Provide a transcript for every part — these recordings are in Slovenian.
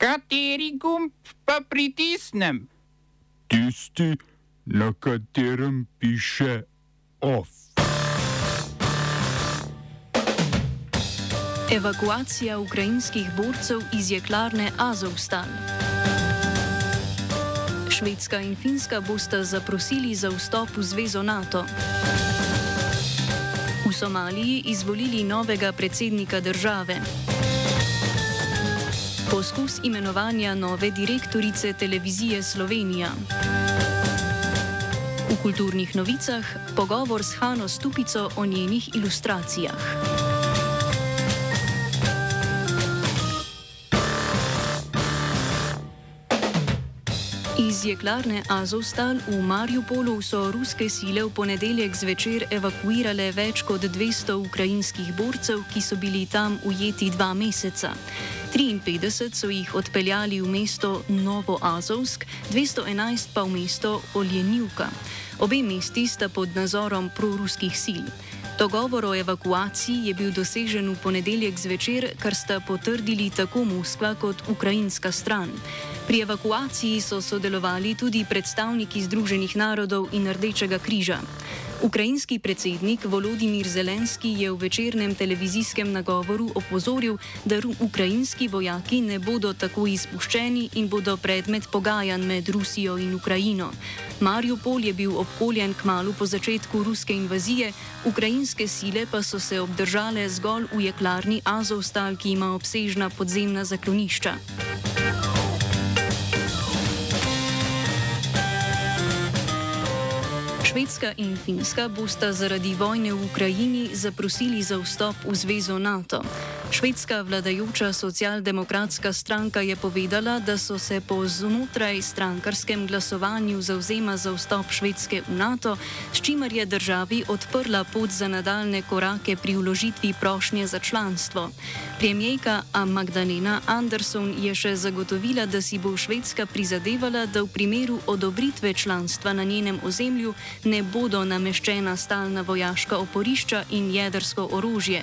Kateri gumb pa pritisnem? Tisti, na katerem piše OF. Evakuacija ukrajinskih borcev iz jeklarne Azovstal. Švedska in Finska bosta zaprosili za vstop v zvezo NATO. V Somaliji izvolili novega predsednika države. Poskus imenovanja nove direktorice televizije Slovenija. V kulturnih novicah pogovor s Hano Stupico o njenih ilustracijah. Iz jeklarne Azovstal v Mariupolu so ruske sile v ponedeljek zvečer evakuirale več kot 200 ukrajinskih borcev, ki so bili tam ujeti dva meseca. 53 so jih odpeljali v mesto Novo Azovsk, 211 pa v mesto Oljenivka. Obe mesti sta pod nadzorom proruskih sil. Dogovor o evakuaciji je bil dosežen v ponedeljek zvečer, kar sta potrdili tako Moskva kot ukrajinska stran. Pri evakuaciji so sodelovali tudi predstavniki Združenih narodov in Rdečega križa. Ukrajinski predsednik Volodimir Zelenski je v večernem televizijskem nagovoru opozoril, da ukrajinski vojaki ne bodo tako izpuščeni in bodo predmet pogajanj med Rusijo in Ukrajino. Mariupol je bil obkoljen kmalo po začetku ruske invazije, ukrajinske sile pa so se obdržale zgolj v jeklarni Azovstal, ki ima obsežna podzemna zaklonišča. Švedska in Finska bosta zaradi vojne v Ukrajini zaprosili za vstop v zvezo NATO. Švedska vladajoča socialdemokratska stranka je povedala, da so se po znotraj strankarskem glasovanju zauzema za vstop Švedske v NATO, s čimer je državi odprla pot za nadaljne korake pri vložitvi prošnje za članstvo. Premijejka Magdalena Anderson je še zagotovila, da si bo Švedska prizadevala, da v primeru odobritve članstva na njenem ozemlju ne bodo nameščena stalna vojaška oporišča in jedrsko orožje.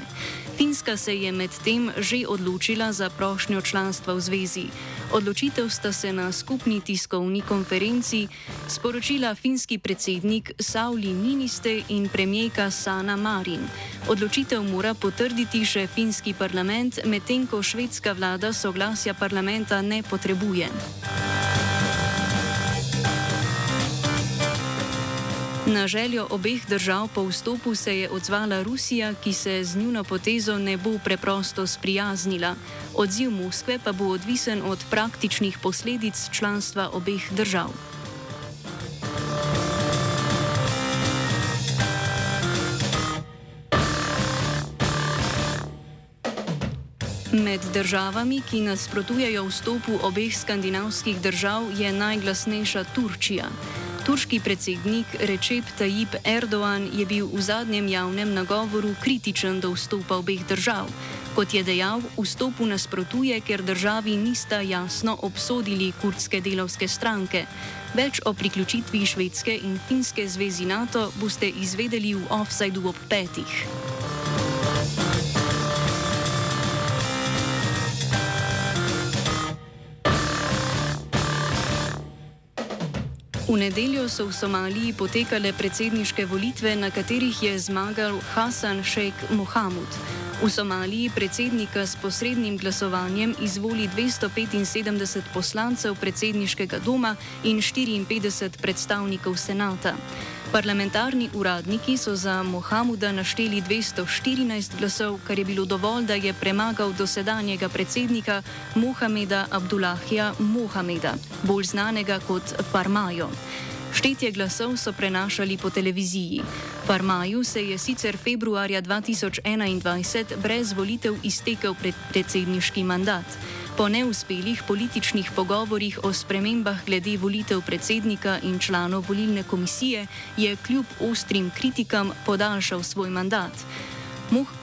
Finska se je medtem že odločila za prošnjo članstva v zvezi. Odločitev sta se na skupni tiskovni konferenci sporočila finski predsednik Sauli Niniste in premijeka Sana Marin. Odločitev mora potrditi še finski parlament, medtem ko švedska vlada soglasja parlamenta ne potrebuje. Na željo obeh držav po vstopu se je odzvala Rusija, ki se z njuno potezo ne bo preprosto sprijaznila. Odziv Moskve pa bo odvisen od praktičnih posledic članstva obeh držav. Med državami, ki nasprotujejo vstopu obeh skandinavskih držav, je najglasnejša Turčija. Turški predsednik Recep Tayyip Erdoğan je bil v zadnjem javnem nagovoru kritičen do vstopa obeh držav. Kot je dejal, vstopu nasprotuje, ker državi nista jasno obsodili kurdske delovske stranke. Več o priključitvi Švedske in Finske zvezi NATO boste izvedeli v offsajdu ob petih. V nedeljo so v Somaliji potekale predsedniške volitve, na katerih je zmagal Hasan Sheikh Mohamud. V Somaliji predsednika s posrednim glasovanjem izvoli 275 poslancev predsedniškega doma in 54 predstavnikov senata. Parlamentarni uradniki so za Mohamuda našteli 214 glasov, kar je bilo dovolj, da je premagal dosedanjega predsednika Mohameda Abdullahija Mohameda, bolj znanega kot Farmajo. Štetje glasov so prenašali po televiziji. Farmaju se je sicer februarja 2021 brez volitev iztekel pred predsedniški mandat. Po neuspelih političnih pogovorjih o spremembah glede volitev predsednika in članov volilne komisije je kljub ostrim kritikam podaljšal svoj mandat.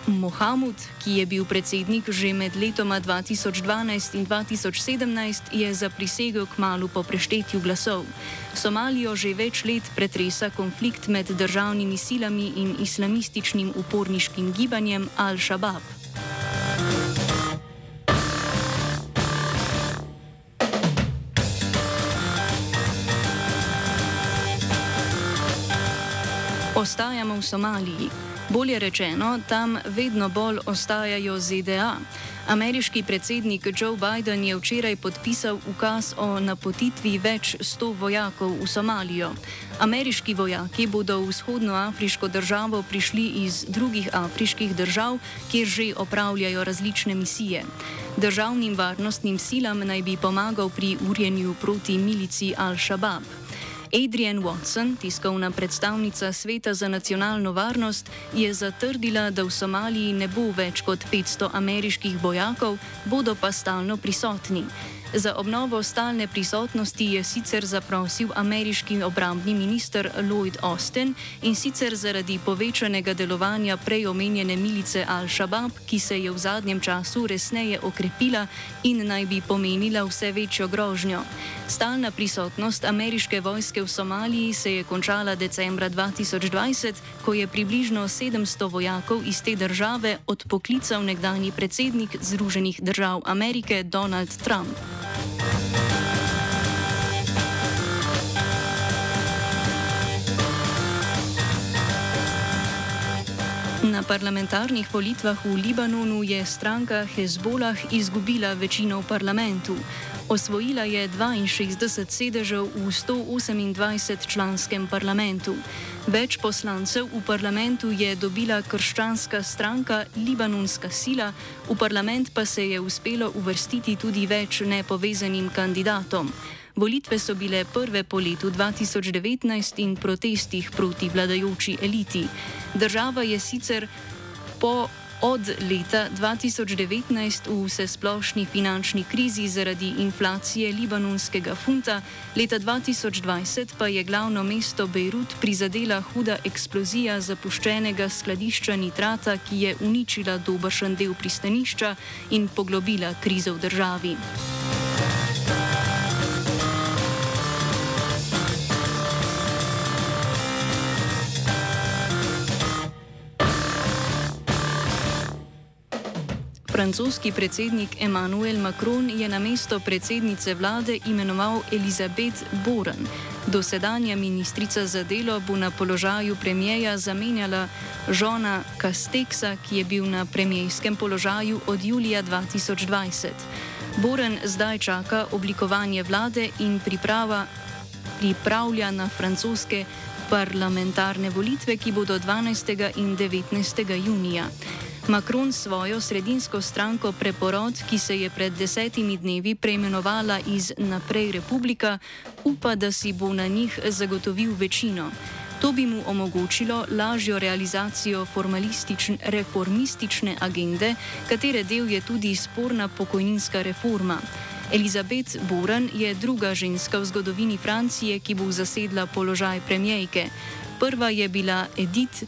Mohamud, ki je bil predsednik že med letoma 2012 in 2017, je zaprisegel kmalo po preštetju glasov. Somalijo že več let pretresa konflikt med državnimi silami in islamističnim uporniškim gibanjem Al-Shabaab. Ostajamo v Somaliji. Bolje rečeno, tam vedno bolj ostajajo ZDA. Ameriški predsednik Joe Biden je včeraj podpisal ukaz o napotitvi več sto vojakov v Somalijo. Ameriški vojaki bodo v vzhodnoafriško državo prišli iz drugih afriških držav, kjer že opravljajo različne misije. Državnim varnostnim silam naj bi pomagal pri urjenju proti milici Al-Shabaab. Adrian Watson, tiskovna predstavnica Sveta za nacionalno varnost, je zatrdila, da v Somaliji ne bo več kot 500 ameriških vojakov, bodo pa stalno prisotni. Za obnovo stalne prisotnosti je sicer zaprosil ameriški obrambni minister Lloyd Austin in sicer zaradi povečanega delovanja prej omenjene milice Al-Shabaab, ki se je v zadnjem času resneje okrepila in naj bi pomenila vse večjo grožnjo. Stalna prisotnost ameriške vojske v Somaliji se je končala decembra 2020, ko je približno 700 vojakov iz te države odpoklical nekdani predsednik Združenih držav Amerike Donald Trump. Na parlamentarnih volitvah v Libanonu je stranka Hezbollah izgubila večino v parlamentu. Osvojila je 62 sedežev v 128 članskem parlamentu. Več poslancev v parlamentu je dobila krščanska stranka Libanonska sila, v parlament pa se je uspelo uvrstiti tudi več nepovezanim kandidatom. Volitve so bile prve po letu 2019 in protestih proti vladajoči eliti. Država je sicer po od leta 2019 v vsesplošni finančni krizi zaradi inflacije libanonskega funta, leta 2020 pa je glavno mesto Bejrut prizadela huda eksplozija zapuščenega skladišča nitrata, ki je uničila dobršen del pristanišča in poglobila krizo v državi. Francoski predsednik Emmanuel Macron je na mesto predsednice vlade imenoval Elizabeth Boren. Dosedanja ministrica za delo bo na položaju premijeja zamenjala žona Kasteksa, ki je bil na premijskem položaju od julija 2020. Boren zdaj čaka oblikovanje vlade in priprava, pripravlja na francoske parlamentarne volitve, ki bodo 12. in 19. junija. Macron svojo sredinsko stranko Preporod, ki se je pred desetimi dnevi preimenovala iz Naprej Republika, upa, da si bo na njih zagotovil večino. To bi mu omogočilo lažjo realizacijo reformistične agende, katere del je tudi sporna pokojninska reforma. Elizabeth Boren je druga ženska v zgodovini Francije, ki bo zasedla položaj premijejke. Prva je bila Edith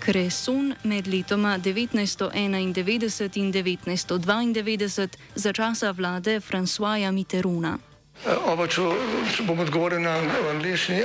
Kreson med letoma 1991 in 1992 za časa vlade Françoisa Mitterona. Oba, če bom odgovoril na angliški.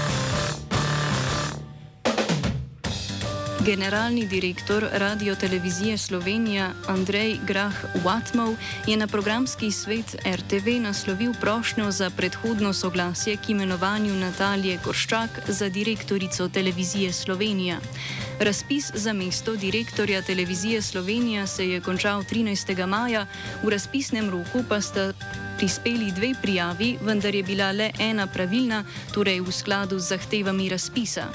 Generalni direktor Radio Televizije Slovenija Andrej Grah Watmov je na programski svet RTV naslovil prošnjo za predhodno soglasje k imenovanju Natalije Gorščak za direktorico Televizije Slovenija. Razpis za mesto direktorja Televizije Slovenija se je končal 13. maja, v razpisnem roku pa sta prispeli dve prijavi, vendar je bila le ena pravilna, torej v skladu z zahtevami razpisa.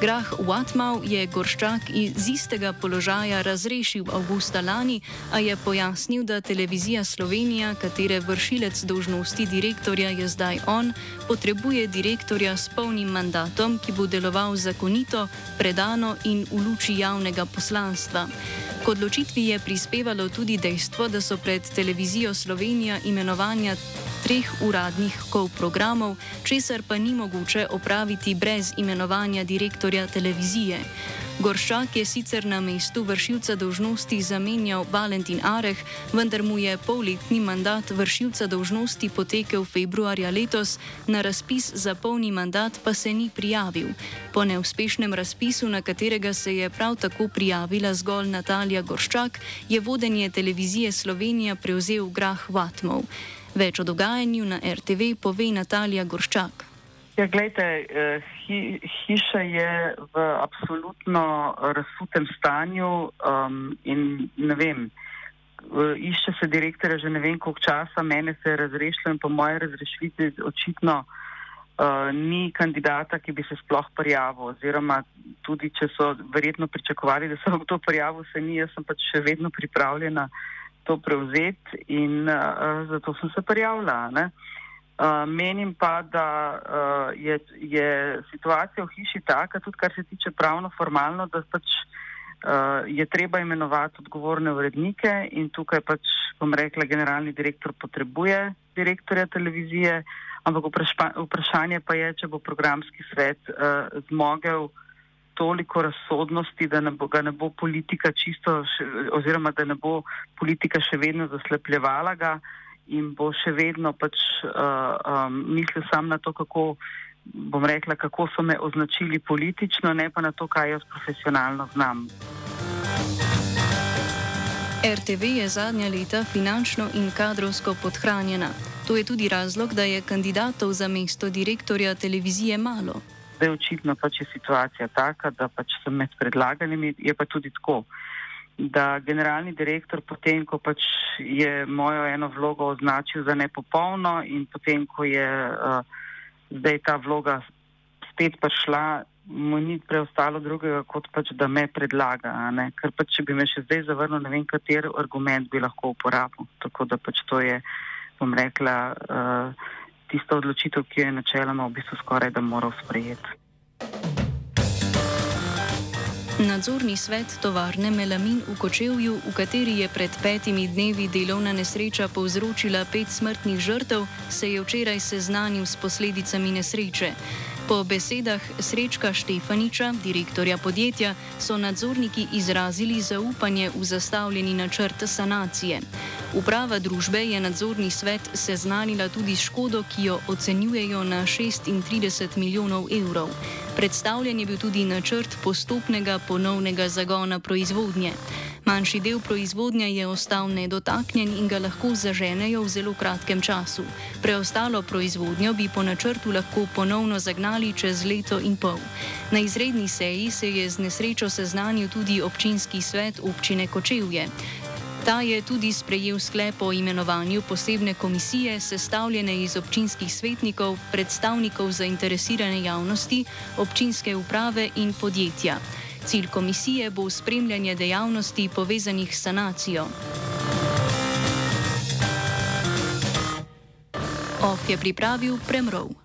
Grah Watmau je Gorščak iz istega položaja razrešil avgusta lani, a je pojasnil, da televizija Slovenija, katere vršilec dožnosti direktorja je zdaj on, potrebuje direktorja s polnim mandatom, ki bo deloval zakonito, predano in v luči javnega poslanstva. K odločitvi je prispevalo tudi dejstvo, da so pred televizijo Slovenija imenovanja treh uradnih programov, česar pa ni mogoče opraviti brez imenovanja direktorja televizije. Gorščak je sicer na mestu vršilca dožnosti zamenjal Valentin Areh, vendar mu je polletni mandat vršilca dožnosti potekel februarja letos, na razpis za polni mandat pa se ni prijavil. Po neuspešnem razpisu, na katerega se je prav tako prijavila zgolj Natalija Gorščak, je vodenje televizije Slovenija prevzel Grah Vatmov. Več o dogajanju na RTV pove Natalija Gorščak. Ja, gledajte, eh, hi, hiša je v absolutno razsutem stanju um, in ne vem, išče se direktorja že ne vem koliko časa, mene se je razrešilo in po moje razrešitvi očitno uh, ni kandidata, ki bi se sploh prijavil oziroma tudi, če so verjetno pričakovali, da se bo to prijavil, se ni, jaz sem pač še vedno pripravljena to prevzeti in uh, zato sem se prijavila. Ne? Uh, menim pa, da uh, je, je situacija v hiši taka, tudi kar se tiče pravno formalno, da pač uh, je treba imenovati odgovorne urednike in tukaj pač, bom rekla, generalni direktor potrebuje direktorja televizije, ampak vpraša, vprašanje pa je, če bo programski svet uh, zmogel toliko razsodnosti, da ne bo, ga ne bo politika čisto, še, oziroma da ne bo politika še vedno zaslepljevala ga in bo še vedno pač uh, um, mislil sam na to, kako bom rekla, kako so me označili politično, ne pa na to, kaj jaz profesionalno znam. RTV je zadnja leta finančno in kadrovsko podhranjena. To je tudi razlog, da je kandidatov za mesto direktorja televizije malo. Zdaj očitno pač je situacija taka, da pač sem med predlaganimi, je pa tudi tako. Uh, da generalni direktor, potem ko pač je mojo eno vlogo označil za nepopolno in potem ko je uh, zdaj ta vloga spet prišla, mu ni preostalo drugega, kot pač da me predlaga. Ker pač, če bi me še zdaj zavrnil, ne vem, kater argument bi lahko uporabil. Tako da pač to je, bom rekla, uh, tista odločitev, ki jo je načeloma v bistvu skoraj da moral sprejeti. Nadzorni svet tovarne Melamin v Kočevju, v kateri je pred petimi dnevi delovna nesreča povzročila pet smrtnih žrtev, se je včeraj seznanil s posledicami nesreče. Po besedah Srečka Štefaniča, direktorja podjetja, so nadzorniki izrazili zaupanje v zastavljeni načrt sanacije. Uprava družbe je nadzorni svet seznanila tudi škodo, ki jo ocenjujejo na 36 milijonov evrov. Predstavljen je bil tudi načrt postopnega ponovnega zagona proizvodnje. Manjši del proizvodnje je ostal nedotaknjen in ga lahko zaženejo v zelo kratkem času. Preostalo proizvodnjo bi po načrtu lahko ponovno zagnali čez leto in pol. Na izredni seji se je z nesrečo seznanil tudi občinski svet občine Kočevje. Ta je tudi sprejel sklep o imenovanju posebne komisije, sestavljene iz občinskih svetnikov, predstavnikov zainteresirane javnosti, občinske uprave in podjetja. Cilj komisije bo spremljanje dejavnosti povezanih s sanacijo. OF je pripravil Premrov.